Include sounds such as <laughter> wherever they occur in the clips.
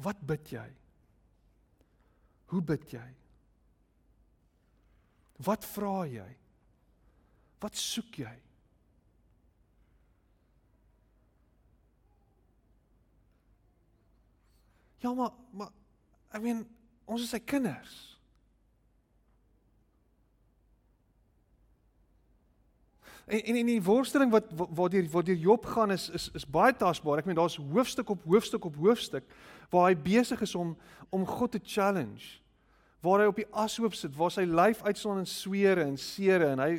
Wat bid jy? Hoe bid jy? Wat vra jy? Wat soek jy? Ja, maar maar I mean, ons is sy kinders. En en in die worsteling wat waardeur waardeur Job gaan is is is baie tasbaar. Ek meen daar's hoofstuk op hoofstuk op hoofstuk waar hy besig is om om God te challenge. Waar hy op die ashoop sit, waar sy lyf uitslaan in swere en seere en hy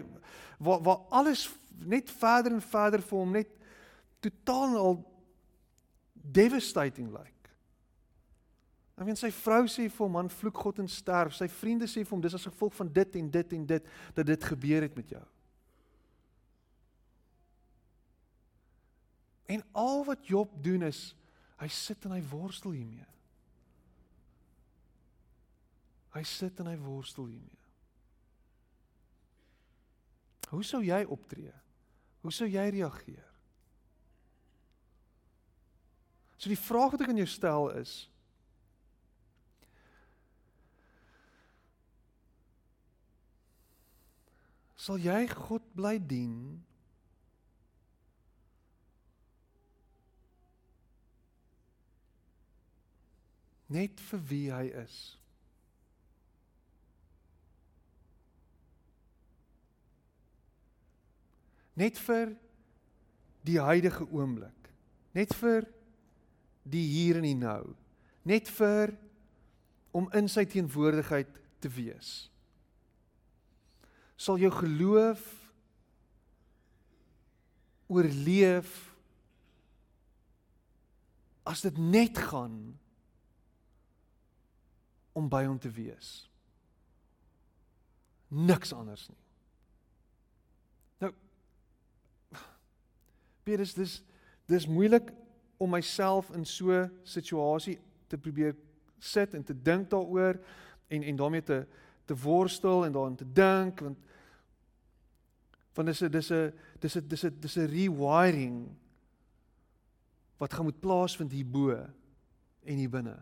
waar waar alles net verder en verder vir hom net totaal en al devastating lyk. Like. Ek meen sy vrou sê vir hom man vloek God en sterf. Sy vriende sê vir hom dis as gevolg van dit en dit en dit dat dit gebeur het met jou. En al wat Job doen is hy sit en hy worstel hiermee. Hy sit en hy worstel hiermee. Hoe sou jy optree? Hoe sou jy reageer? So die vraag wat ek aan jou stel is Sal jy God bly dien net vir wie hy is. Net vir die huidige oomblik. Net vir die hier en die nou. Net vir om in sy teenwoordigheid te wees. Sal jou geloof oorleef as dit net gaan om by hom te wees. Niks anders nie. Nou Petrus, dis dis moeilik om myself in so 'n situasie te probeer sit en te dink daaroor en en daarmee te te worstel en daarin te dink want want dis 'n dis 'n dis 'n dis 'n dis 'n rewiring wat gaan moet plaasvind hierbo en hier binne.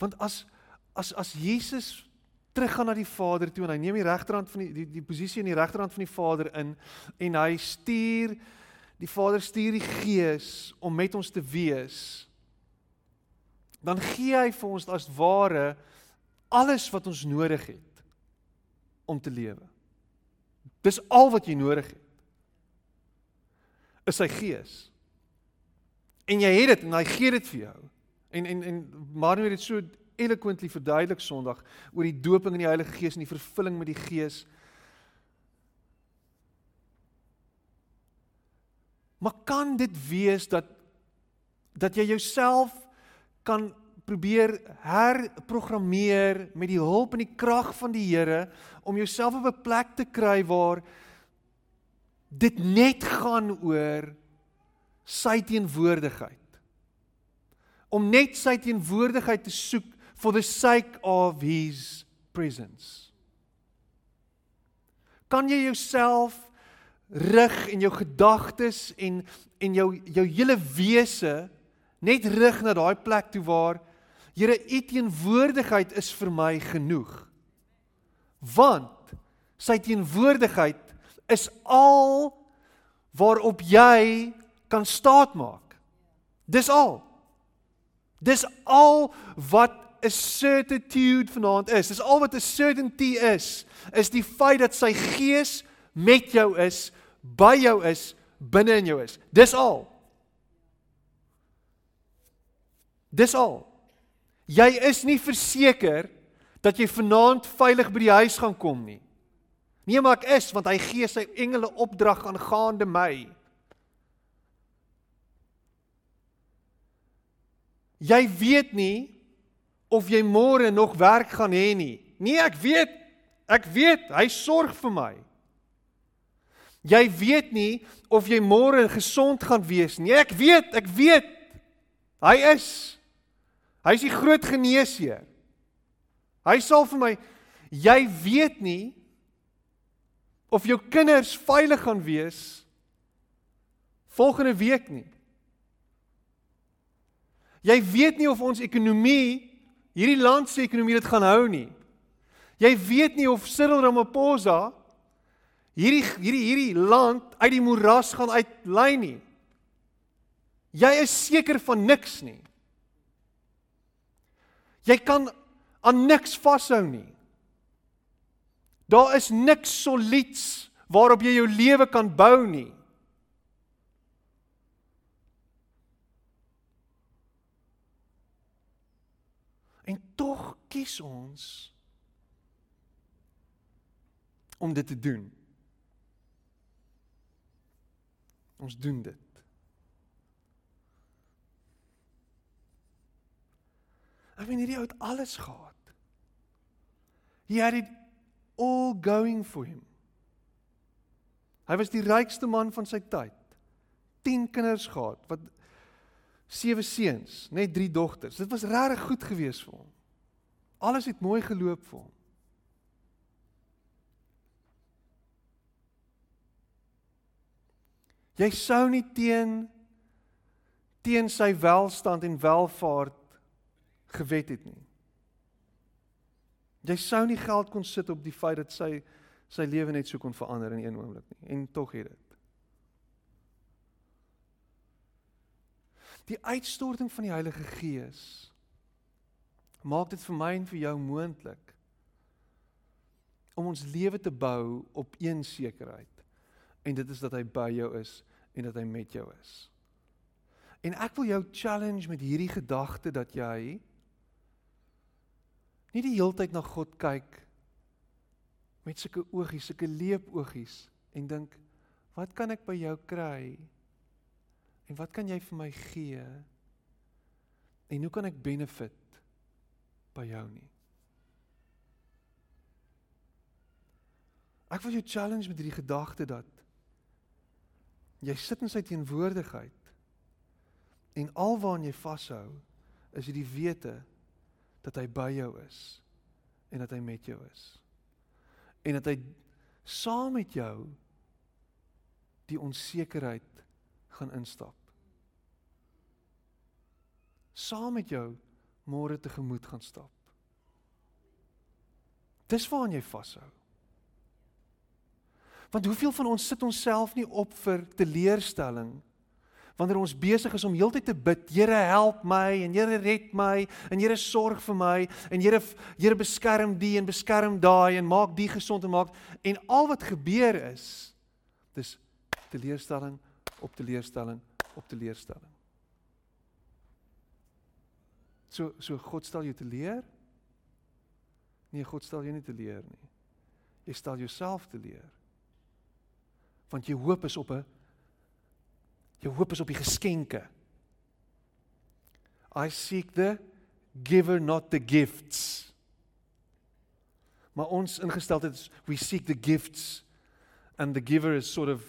Want as as as Jesus teruggaan na die Vader toe en hy neem die regterhand van die die, die posisie in die regterhand van die Vader in en hy stuur die Vader stuur die Gees om met ons te wees dan gee hy vir ons as ware alles wat ons nodig het om te lewe. Dis al wat jy nodig het. Is sy Gees. En jy het dit en hy gee dit vir jou. En en en Mario het dit so eloquently verduidelik Sondag oor die doping in die Heilige Gees en die vervulling met die Gees. Maar kan dit wees dat dat jy jouself kan probeer herprogrammeer met die hulp en die krag van die Here om jouself op 'n plek te kry waar dit net gaan oor sy teenwoordigheid om net sy teenwoordigheid te soek for the sake of his presence. Kan jy jouself rig en jou gedagtes en en jou jou hele wese net rig na daai plek toe waar Here u teenwoordigheid is vir my genoeg. Want sy teenwoordigheid is al waarop jy kan staatmaak. Dis al. Dis al wat 'n certitude vanaand is. Dis al wat 'n certainty is, is die feit dat sy gees met jou is, by jou is, binne in jou is. Dis al. Dis al. Jy is nie verseker dat jy vanaand veilig by die huis gaan kom nie. Nee, maar ek is want hy gee sy engele opdrag aangaande my. Jy weet nie of jy môre nog werk gaan hê nie. Nee, ek weet. Ek weet, hy sorg vir my. Jy weet nie of jy môre gesond gaan wees nie. Ek weet, ek weet. Hy is. Hy is die groot geneesheer. Hy sal vir my jy weet nie of jou kinders veilig gaan wees volgende week nie. Jy weet nie of ons ekonomie hierdie land se ekonomie dit gaan hou nie. Jy weet nie of Cyril Ramaphosa hierdie hierdie hierdie land uit die moeras gaan uitlei nie. Jy is seker van niks nie. Jy kan aan niks vashou nie. Daar is niks solieds waarop jy jou lewe kan bou nie. En tog kies ons om dit te doen. Ons doen dit. Ek weet hierdie ou het alles gehad. He had it all going for him. Hy was die rykste man van sy tyd. 10 kinders gehad, wat sewe seuns, net 3 dogters. Dit was regtig goed geweest vir hom. Alles het mooi geloop vir hom. Jy sou nie teen teen sy welstand en welvaart gewet het nie. Jy sou nie geld kon sit op die feit dat sy sy lewe net so kon verander in een oomblik nie en tog het dit. Die uitstorting van die Heilige Gees maak dit vir my en vir jou moontlik om ons lewe te bou op een sekerheid en dit is dat hy by jou is en dat hy met jou is. En ek wil jou challenge met hierdie gedagte dat jy nie die heeltyd na God kyk met sulke oogies, sulke leepoogies en dink wat kan ek by jou kry? En wat kan jy vir my gee? En hoe kan ek benefit by jou nie? Ek wil jou challenge met hierdie gedagte dat jy sit in sy teenwoordigheid en alwaar jy vashou is dit die wete dat hy by jou is en dat hy met jou is. En dat hy saam met jou die onsekerheid gaan instap. Saam met jou môre tegemoet gaan stap. Dis waaraan jy vashou. Want hoeveel van ons sit onsself nie op vir teleurstelling wanneer ons besig is om heeltyd te bid, Here help my en Here red my en Here sorg vir my en Here Here beskerm die en beskerm daai en maak die gesond en maak en al wat gebeur is dis teleurstelling op teleurstelling op teleurstelling. So so God stel jou teleur? Nee, God stel jou nie teleur nie. Jy stel jouself teleur. Want jy hoop is op 'n Jou hoop is op die geskenke. I seek the giver not the gifts. Maar ons ingesteldheid is we seek the gifts and the giver is sort of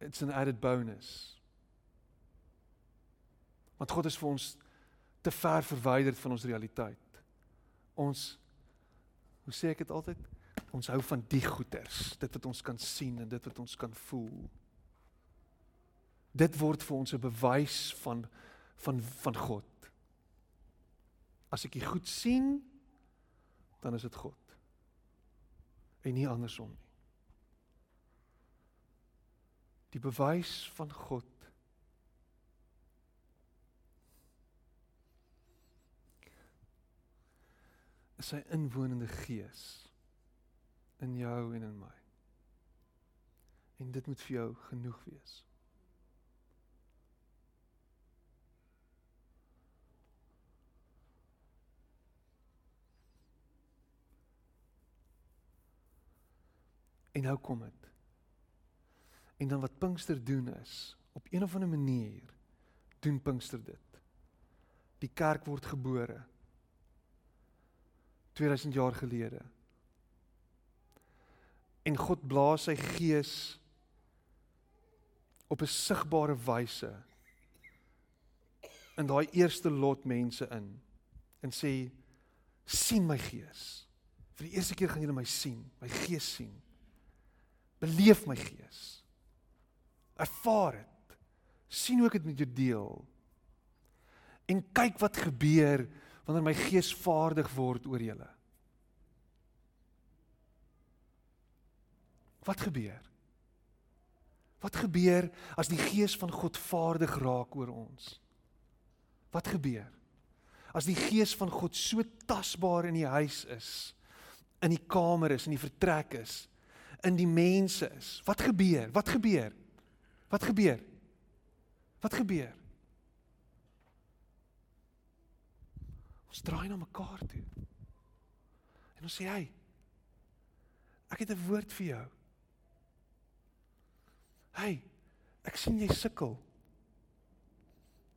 it's an added bonus. Want God is vir ons te ver verwyderd van ons realiteit. Ons hoe sê ek dit altyd? Ons hou van die goeders, dit wat ons kan sien en dit wat ons kan voel. Dit word vir ons 'n bewys van van van God. As ek dit goed sien, dan is dit God. En nie andersom nie. Die bewys van God is sy inwonende gees in jou en in my. En dit moet vir jou genoeg wees. En nou kom dit. En dan wat Pinkster doen is, op een of ander manier doen Pinkster dit. Die kerk word gebore 2000 jaar gelede. En God blaas sy gees op 'n sigbare wyse in daai eerste lot mense in en sê sien my gees. Vir die eerste keer gaan julle my sien, my gees sien. Beleef my gees. Ervaar dit. sien hoe ek dit met jou deel. En kyk wat gebeur wanneer my gees vaardig word oor julle. Wat gebeur? Wat gebeur as die gees van God vaardig raak oor ons? Wat gebeur? As die gees van God so tasbaar in die huis is, in die kamer is, in die vertrek is, in die mense is. Wat gebeur? Wat gebeur? Wat gebeur? Wat gebeur? Ons draai na mekaar toe. En ons sê hy, ek het 'n woord vir jou. Hey, ek sien jy sukkel.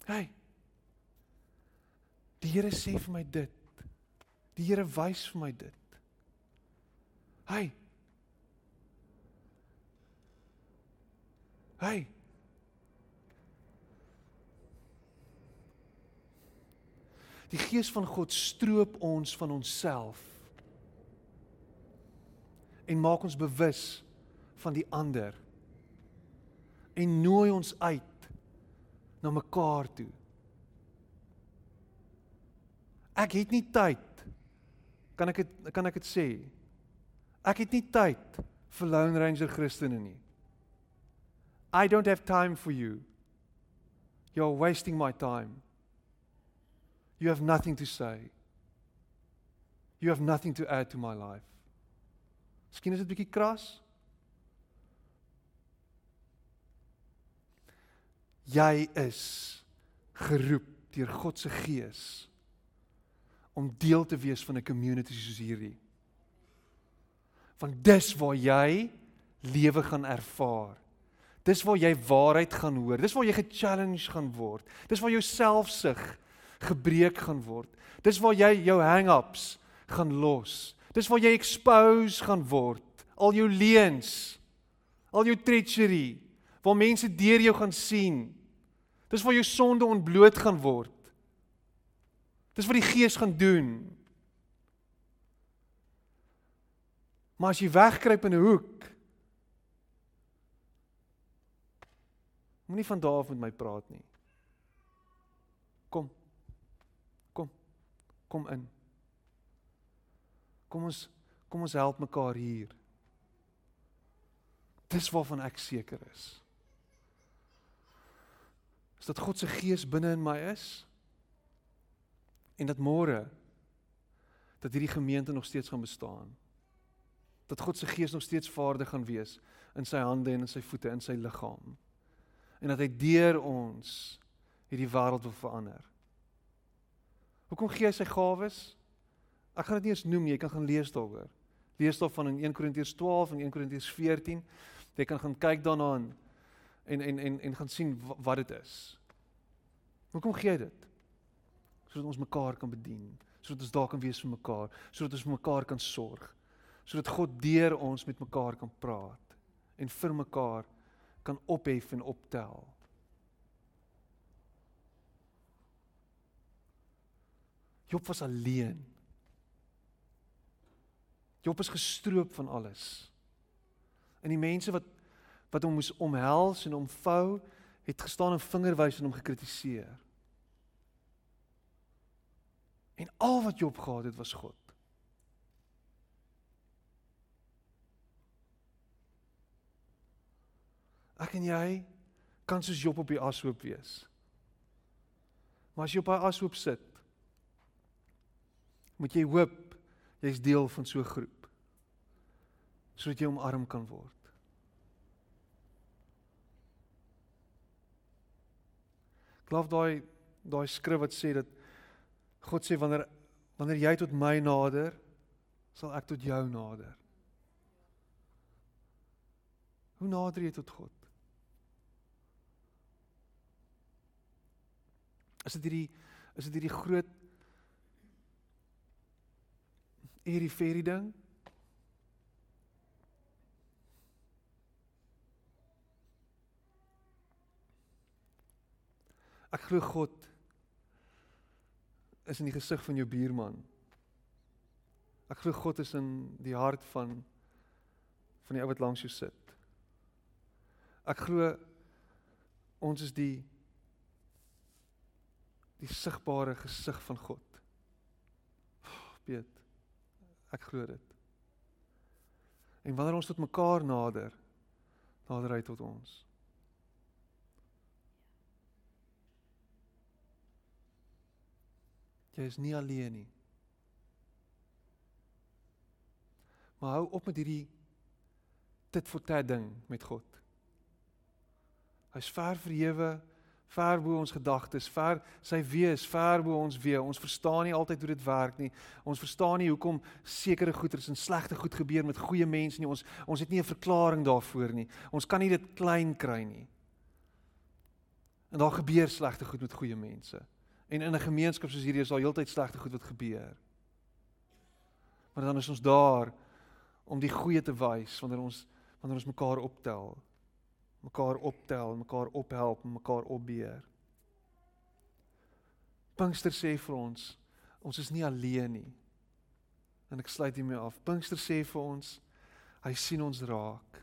Hey. Die Here sê vir my dit. Die Here wys vir my dit. Hey. Hey. Die gees van God stroop ons van onsself en maak ons bewus van die ander en nooi ons uit na mekaar toe. Ek het nie tyd. Kan ek dit kan ek dit sê? Ek het nie tyd vir Lone Ranger Christene nie. I don't have time for you. You're wasting my time. You have nothing to say. You have nothing to add to my life. Miskien is dit bietjie kras. Jy is geroep deur God se gees om deel te wees van 'n community soos hierdie. Want dis waar jy lewe gaan ervaar. Dis waar jy waarheid gaan hoor. Dis waar jy ge-challenge gaan word. Dis waar jou selfsug gebreek gaan word. Dis waar jy jou hang-ups gaan los. Dis waar jy expose gaan word. Al jou leuns, al jou treachery, waar mense deur jou gaan sien. Dis waar jou sonde ontbloot gaan word. Dis wat die Gees gaan doen. Maar as jy wegkruip in 'n hoek, moenie van daar af met my praat nie. Kom. Kom. Kom in. Kom ons kom ons help mekaar hier. Dis waarvan ek seker is is dat God se gees binne in my is en dat môre dat hierdie gemeente nog steeds gaan bestaan. Dat God se gees nog steeds vaardig gaan wees in sy hande en in sy voete en in sy liggaam. En dat hy deur ons hierdie wêreld wil verander. Hoekom gee hy sy gawes? Ek gaan dit nie eens noem nie, jy kan gaan lees daaroor. Lees daar van in 1 Korintiërs 12 en 1 Korintiërs 14. Jy kan gaan kyk daarna en en en en gaan sien wat dit is. Hoekom gee hy dit? Sodat ons mekaar kan bedien, sodat ons daar kan wees vir mekaar, sodat ons vir mekaar kan sorg, sodat God deur ons met mekaar kan praat en vir mekaar kan ophef en optel. Job was alleen. Job is gestroop van alles. En die mense wat wat hom moes omhels en omvou, het gestaan en vingerwys en hom gekritiseer. En al wat Job gehad het was God. Ek en jy kan soos Job op die ashoop wees. Maar as jy op daai ashoop sit, moet jy hoop jy's deel van so 'n groep sodat jy omarm kan word. Glo daai daai skrif wat sê dat God sê wanneer wanneer jy tot my nader, sal ek tot jou nader. Hoe nader jy tot God? Is dit hierdie is dit hierdie groot hierdie fairy ding? Ek glo God is in die gesig van jou buurman. Ek glo God is in die hart van van die ou wat langs jou sit. Ek glo ons is die die sigbare gesig van God. Piet, ek glo dit. En wanneer ons tot mekaar nader, nader hy tot ons. Jy is nie alleen nie. Maar hou op met hierdie tit vir tat ding met God. Hy's ver verhewe, ver bo ons gedagtes, ver sy wees, ver bo ons wees. Ons verstaan nie altyd hoe dit werk nie. Ons verstaan nie hoekom sekere goeders en slegte goed gebeur met goeie mense nie. Ons ons het nie 'n verklaring daarvoor nie. Ons kan nie dit klein kry nie. En daar gebeur slegte goed met goeie mense. En in 'n gemeenskap soos hierdie is daar heeltyd slegte goed wat gebeur. Maar dan is ons daar om die goeie te wys wanneer ons wanneer ons mekaar optel mekaar optel, mekaar ophelp, mekaar opbeer. Pinkster sê vir ons, ons is nie alleen nie. En ek sluit hiermee af. Pinkster sê vir ons, hy sien ons raak.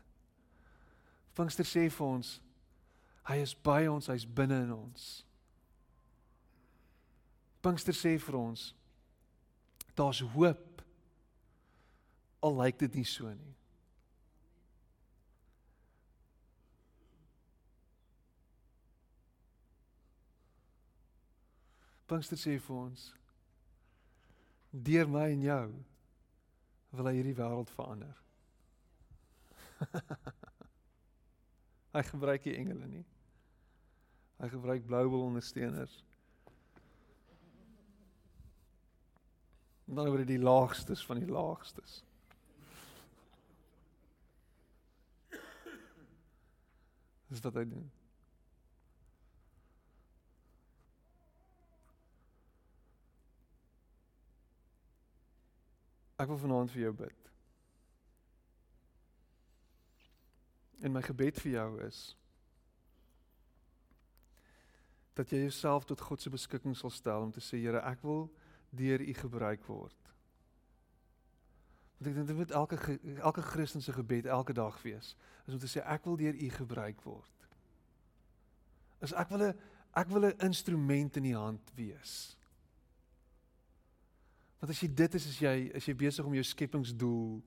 Pinkster sê vir ons, hy is by ons, hy's binne in ons. Pinkster sê vir ons, daar's hoop. Al lyk dit nie so nie. Pinkster sê vir ons deur my en jou wil hy hierdie wêreld verander. <laughs> hy gebruik nie engele nie. Hy gebruik bloubol ondersteuners. Dan oor die laagstes van die laagstes. Dis wat hy doen. Ek wil vanaand vir jou bid. En my gebed vir jou is dat jy jouself tot God se beskikking sal stel om te sê Here, ek wil deur U gebruik word. Want ek dink dit moet elke elke Christen se gebed elke dag wees, is om te sê ek wil deur U gebruik word. Is ek wil 'n ek wil 'n instrument in U hand wees. Want as jy dit is, is jy is jy besig om jou skepingsdoel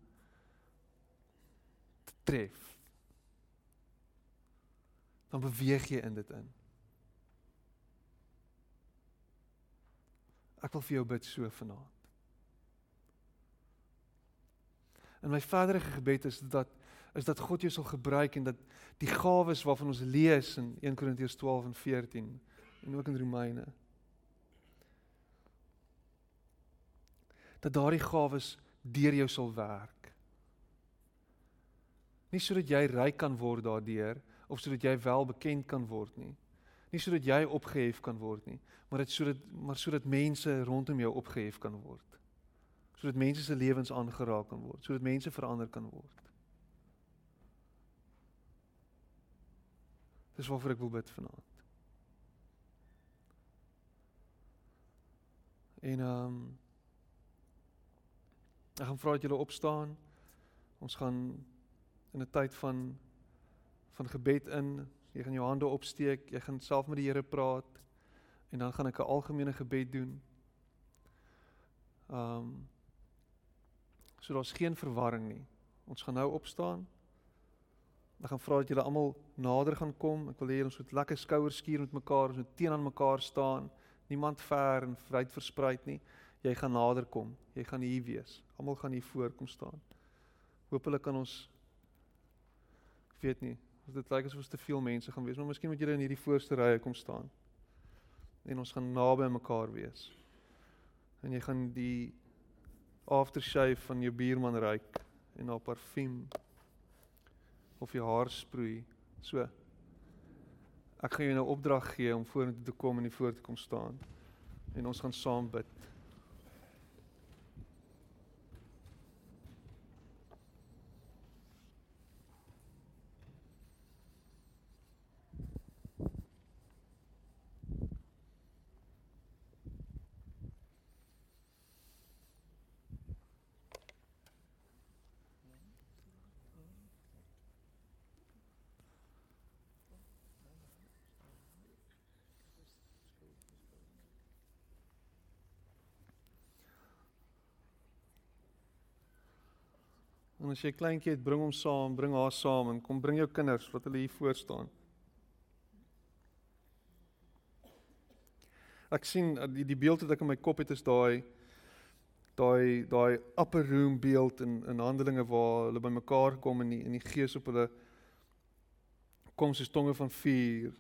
te tref. Dan beweeg jy in dit in. Ek wil vir jou bid so vanaand. En my verdere gebed is dat is dat God jou sal gebruik en dat die gawes waarvan ons lees in 1 Korintiërs 12 en 14 en ook in Romeine dat daardie gawes deur jou sal werk. Nie sodat jy ryk kan word daardeur of sodat jy wel bekend kan word nie. Nie sodat jy opgehef kan word nie, maar dit sodat maar sodat mense rondom jou opgehef kan word. Sodat mense se lewens aangeraak kan word, sodat mense verander kan word. Dis waarvoor ek wil bid vanaand. En ehm um, Ek gaan vra dat julle opstaan. Ons gaan in 'n tyd van van gebed in. Jy gaan jou hande opsteek, jy gaan self met die Here praat en dan gaan ek 'n algemene gebed doen. Ehm um, So daar's geen verwarring nie. Ons gaan nou opstaan. Ek gaan vra dat julle almal nader gaan kom. Ek wil hê ons moet lekker skouers skuur met mekaar, ons moet teenoor mekaar staan. Niemand ver en wyd verspreid nie jy gaan nader kom. Jy gaan hier wees. Almal gaan hier voorkom staan. Hoopelik kan ons ek weet nie, as dit lyk asof ons te veel mense gaan wees, maar miskien moet julle in hierdie voorste rye kom staan. En ons gaan naby mekaar wees. En jy gaan die aftershave van jou buurman ruik en haar parfuum of jou haar sproei. So. Ek gaan jou nou opdrag gee om vorentoe te kom en hier voor te kom staan. En ons gaan saam bid. En as jy 'n kleintjie het, bring hom saam, bring haar saam en kom bring jou kinders wat hulle hier voor staan. Ek sien uh, die die beeld wat ek in my kop het is daai daai daai upper room beeld in in Handelinge waar hulle bymekaar kom in die in die gees op hulle kom soos tonge van vuur.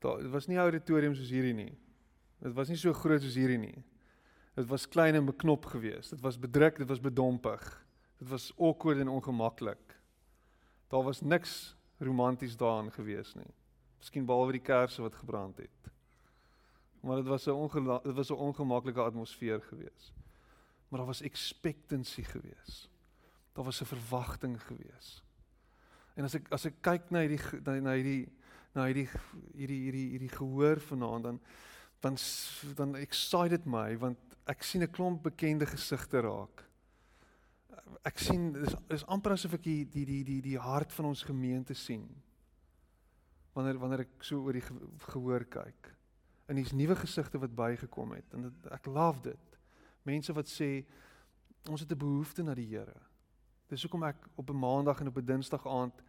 Daar was nie auditorium soos hierdie nie. Dit was nie so groot soos hierdie nie. Dit was klein en beknop geweest. Dit was bedruk, dit was bedompig. Dit was awkward en ongemaklik. Daar was niks romanties daarin geweest nie. Miskien behalwe die kersse wat gebrand het. Maar dit was 'n dit was 'n ongemaklike atmosfeer geweest. Maar daar was expectancy geweest. Daar was 'n verwagting geweest. En as ek as ek kyk na hierdie na, na hierdie na hierdie hierdie hierdie hierdie gehoor vanaand dan dan dan excited my want ek sien 'n klomp bekende gesigte raak. Ek sien dis is amper asof ek die die die die die hart van ons gemeente sien. Wanneer wanneer ek so oor die gehoor kyk. En dis nuwe gesigte wat bygekom het en dit, ek love dit. Mense wat sê ons het 'n behoefte na die Here. Dis hoekom ek op 'n maandag en op 'n dinsdag aand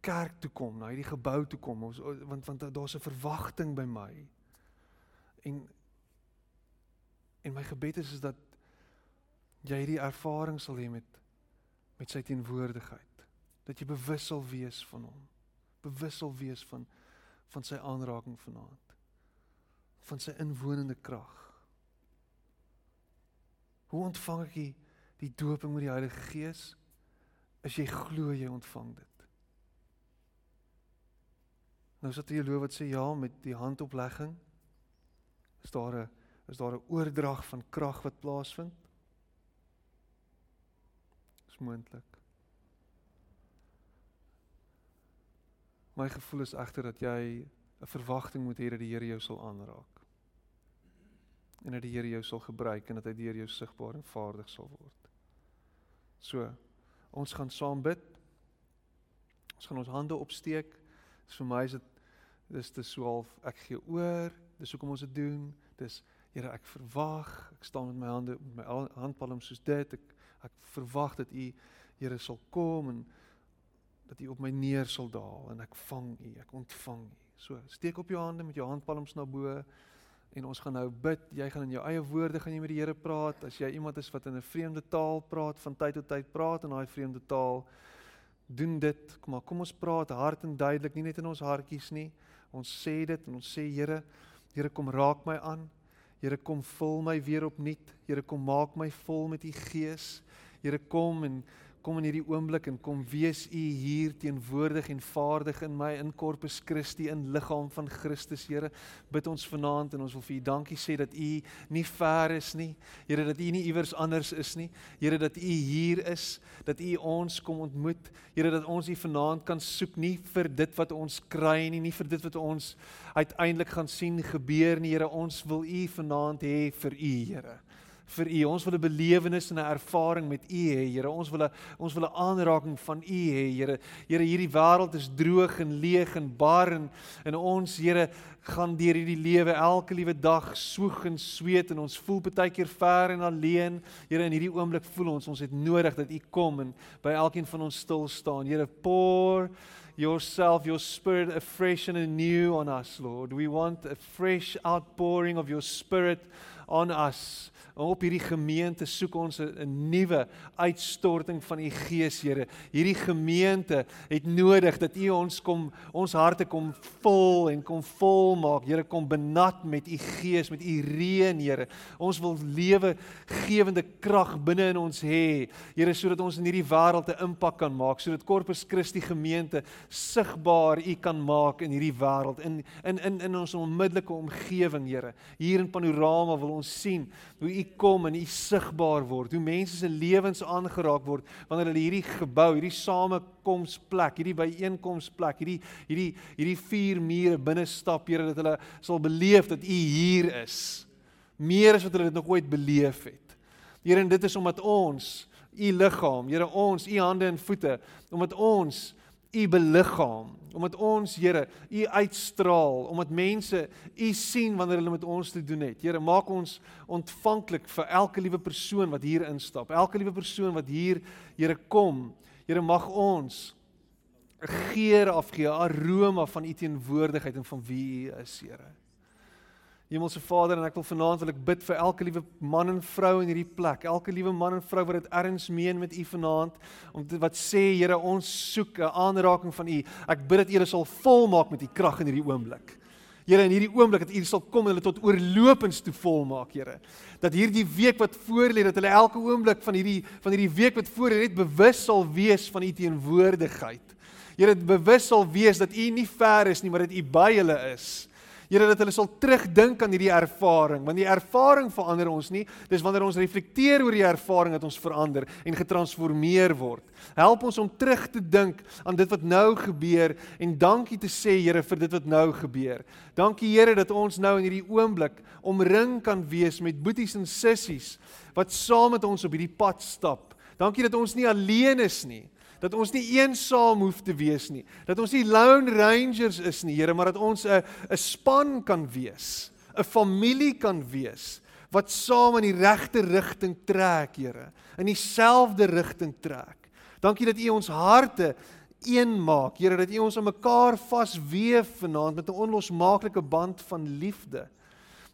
kerk toe kom, na hierdie gebou toe kom, ons, want want daar's 'n verwagting by my. En en my gebed is is dat jy hierdie ervaring sal hê met met sy teenwoordigheid. Dat jy bewus sal wees van hom. Bewus sal wees van van sy aanraking vanaand. Van sy inwonende krag. Hoe ontvang ek die, die dooping met die Heilige Gees? As jy glo jy ontvang dit. Nou is dit die teoloog wat sê ja met die handoplegging is daar 'n is daar 'n oordrag van krag wat plaasvind? Moontlik. My gevoel is egter dat jy 'n verwagting moet hê dat die Here jou sal aanraak. En dat die Here jou sal gebruik en dat hy deur jou sigbaar en vaardig sal word. So, ons gaan saam bid. Ons gaan ons hande opsteek. Vir my is dit dis te so half ek gee oor dis hoekom ons dit doen dis Here ek verwag ek staan met my hande met my handpalms soos dit ek ek verwag dat u Here sal kom en dat u op my neer sal daal en ek vang u ek ontvang u. So steek op jou hande met jou handpalms na bo en ons gaan nou bid. Jy gaan in jou eie woorde gaan jy met die Here praat. As jy iemand is wat in 'n vreemde taal praat van tyd tot tyd praat in daai vreemde taal doen dit. Kom maar kom ons praat hard en duidelik nie net in ons hartjies nie. Ons sê dit en ons sê Here, Here kom raak my aan. Here kom vul my weer opnuut. Here kom maak my vol met u gees. Here kom en kom in hierdie oomblik en kom wees u hier teenwoordig en vaardig in my in Corpus Christi in liggaam van Christus Here. Bid ons vanaand en ons wil vir u dankie sê dat u nie ver is nie. Here dat u nie iewers anders is nie. Here dat u hier is dat u ons kom ontmoet. Here dat ons u vanaand kan soek nie vir dit wat ons kry nie nie vir dit wat ons uiteindelik gaan sien gebeur nie. Here ons wil u vanaand hê vir u Here vir U. Ons wil 'n belewenis en 'n ervaring met U hê, Here. Ons wil 'n ons wil 'n aanraking van U hê, Here. Here, hierdie wêreld is droog en leeg en bar en en ons, Here, gaan deur hierdie lewe elke liewe dag soeg en sweet en ons voel baie keer ver en alleen. Here, in hierdie oomblik voel ons ons het nodig dat U kom en by elkeen van ons stil staan. Here, pour yourself, your spirit afresh and anew on us, Lord. We want a fresh outpouring of your spirit on us op hierdie gemeente soek ons 'n nuwe uitstorting van u Gees, Here. Hierdie gemeente het nodig dat u ons kom ons harte kom vul en kom vol maak. Here, kom benat met u Gees, met u reën, Here. Ons wil lewe gewende krag binne in ons hê. Here, sodat ons in hierdie wêreld 'n impak kan maak, sodat Corpus Christi gemeente sigbaar u kan maak in hierdie wêreld in in in in ons onmiddellike omgewing, Here. Hier in Panorama wil ons sien hoe u kom en u sigbaar word, hoe mense se lewens aangeraak word wanneer hulle hierdie gebou, hierdie samekomsplek, hierdie byeenkomsplek, hierdie hierdie hierdie vier mure binne stap, Here, dat hulle sal beleef dat u hier is. Meer as wat hulle dit nog ooit beleef het. Here, en dit is omdat ons u liggaam, Here, ons u hande en voete, omdat ons U beliggaam, omdat ons Here U uitstraal, omdat mense U sien wanneer hulle met ons te doen het. Here, maak ons ontvanklik vir elke liewe persoon wat hier instap, elke liewe persoon wat hier Here kom. Here, mag ons 'n geur afgee, aroma van U teenwoordigheid en van wie U is, Here. Hemelse Vader en ek wil vanaand wil ek bid vir elke liewe man en vrou in hierdie plek. Elke liewe man en vrou wat dit erns meen met U vanaand om dit wat sê Here ons soek 'n aanraking van U. Ek bid dat U hulle sal volmaak met U krag in hierdie oomblik. Here in hierdie oomblik dat U sal kom en hulle tot oorlopends toe volmaak, Here. Dat hierdie week wat voorlê dat hulle elke oomblik van hierdie van hierdie week wat voor lê net bewus sal wees van U teenwoordigheid. Here, bewus sal wees dat U nie ver is nie, maar dat U by hulle is. Here dat hulle sal terugdink aan hierdie ervaring, want die ervaring verander ons nie, dis wanneer ons reflekteer oor die ervaring dat ons verander en getransformeer word. Help ons om terug te dink aan dit wat nou gebeur en dankie te sê Here vir dit wat nou gebeur. Dankie Here dat ons nou in hierdie oomblik omring kan wees met boeties en sissies wat saam met ons op hierdie pad stap. Dankie dat ons nie alleen is nie dat ons nie eensaam hoef te wees nie. Dat ons nie lone rangers is nie, Here, maar dat ons 'n 'n span kan wees, 'n familie kan wees wat saam in die regte rigting trek, Here, in dieselfde rigting trek. Dankie dat U ons harte een maak, Here, dat U ons aan mekaar vasweef vanaand met 'n onlosmaaklike band van liefde.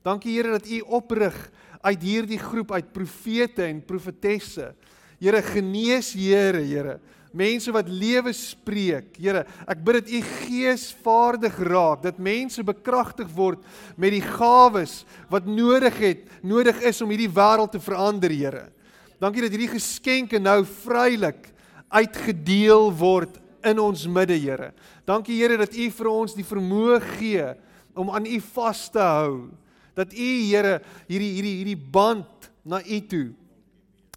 Dankie Here dat U oprig uit hierdie groep uit profete en profetesse. Here genees Here, Here mense wat lewe spreek. Here, ek bid dat U Gees vaardig raak, dat mense bekragtig word met die gawes wat nodig het, nodig is om hierdie wêreld te verander, Here. Dankie dat hierdie geskenke nou vrylik uitgedeel word in ons midde, Here. Dankie Here dat U vir ons die vermoë gee om aan U vas te hou. Dat U Here hierdie hierdie hierdie band na U toe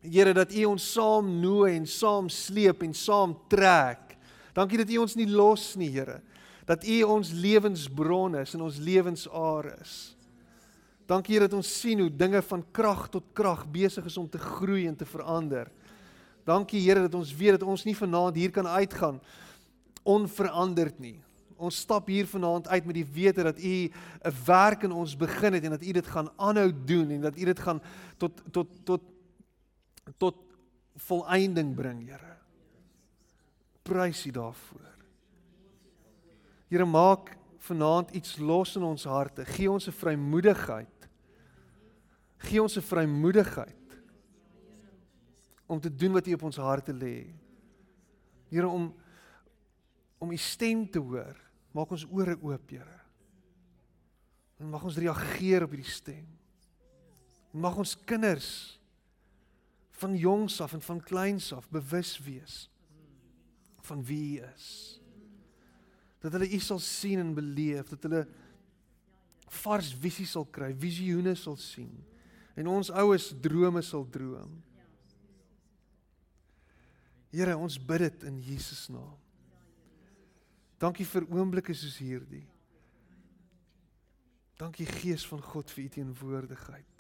Here dat U ons saam nooi en saam sleep en saam trek. Dankie dat U ons nie los nie, Here. Dat U ons lewensbron is en ons lewensaar is. Dankie Here dat ons sien hoe dinge van krag tot krag besig is om te groei en te verander. Dankie Here dat ons weet dat ons nie vanaand hier kan uitgaan onveranderd nie. Ons stap hier vanaand uit met die wete dat U 'n werk in ons begin het en dat U dit gaan aanhou doen en dat U dit gaan tot tot tot tot volëinding bring, Here. Prys U daarvoor. Here, maak vanaand iets los in ons harte. Gee ons 'n vrymoedigheid. Gee ons 'n vrymoedigheid om te doen wat U op ons harte lê. Here om om U stem te hoor. Maak ons ore oop, Here. En mag ons reageer op hierdie stem. Mag ons kinders van jongs af en van kleins af bewus wees van wie U is. Dat hulle U sal sien en beleef, dat hulle vars visie sal kry, visioene sal sien en ons oues drome sal droom. Here, ons bid dit in Jesus naam. Dankie vir oomblikke soos hierdie. Dankie Gees van God vir u teenwoordigheid.